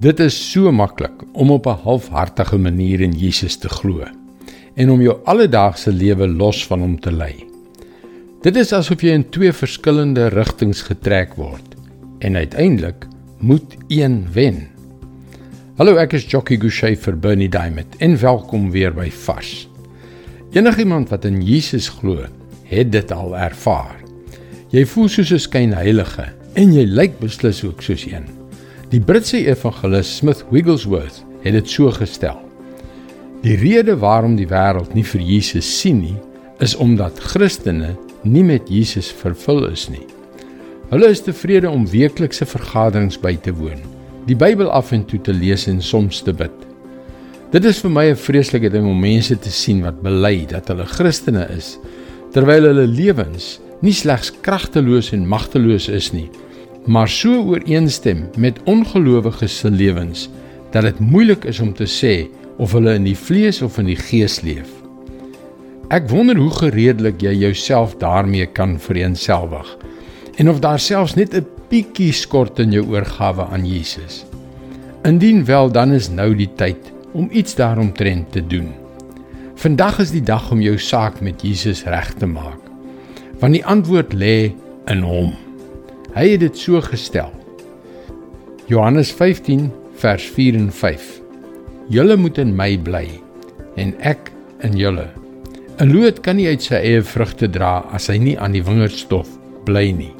Dit is so maklik om op 'n halfhartige manier in Jesus te glo en om jou alledaagse lewe los van hom te lei. Dit is asof jy in twee verskillende rigtings getrek word en uiteindelik moet een wen. Hallo, ek is Jockey Gouchee vir Bernie Diamond en welkom weer by Vars. Enigiemand wat in Jesus glo, het dit al ervaar. Jy voel soos 'n skynheilige en jy lyk beslis ook soos een. Die Britse evangelis Smith Wigglesworth het dit so gestel. Die rede waarom die wêreld nie vir Jesus sien nie, is omdat Christene nie met Jesus vervul is nie. Hulle is tevrede om weeklikse vergaderings by te woon, die Bybel af en toe te lees en soms te bid. Dit is vir my 'n vreeslike ding om mense te sien wat bely dat hulle Christene is, terwyl hulle lewens nie slegs kragteloos en magteloos is nie, maar so ooreenstem met ongelowiges se lewens dat dit moeilik is om te sê of hulle in die vlees of in die gees leef. Ek wonder hoe gereedelik jy jouself daarmee kan vereensgewig en of daar selfs net 'n bietjie skort in jou oorgawe aan Jesus. Indien wel, dan is nou die tyd om iets daaromtrent te doen. Vandag is die dag om jou saak met Jesus reg te maak want die antwoord lê in hom. Hy het dit so gestel. Johannes 15 vers 4 en 5. Julle moet in my bly en ek in julle. 'n Loot kan nie uit sy eie vrugte dra as hy nie aan die wingerdstof bly nie.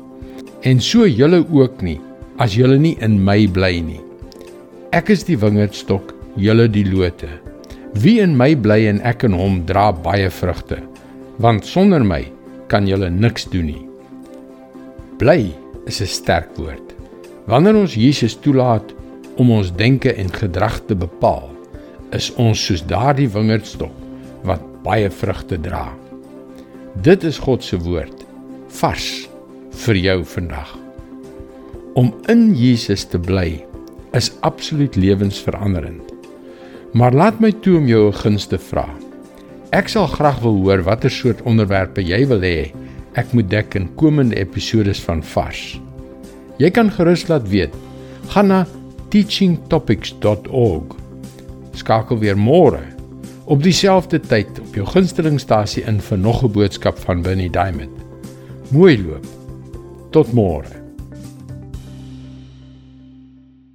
En so julle ook nie as julle nie in my bly nie. Ek is die wingerdstok, julle die lote. Wie in my bly en ek in hom dra baie vrugte, want sonder my kan julle niks doen nie. Bly is 'n sterk woord. Wanneer ons Jesus toelaat om ons denke en gedrag te bepaal, is ons soos daardie wingerdstok wat baie vrugte dra. Dit is God se woord vars vir jou vandag. Om in Jesus te bly is absoluut lewensveranderend. Maar laat my toe om jou 'n guns te vra. Ek sal graag wil hoor watter soort onderwerpe jy wil hê ek moet dek in komende episode van Vars. Jy kan gerus laat weet. Gaan na teachingtopics.org. Skakel weer môre op dieselfde tyd op jou gunstelingstasie in vir nog 'n boodskap van Bernie Diamond. Mooi loop. Tot môre.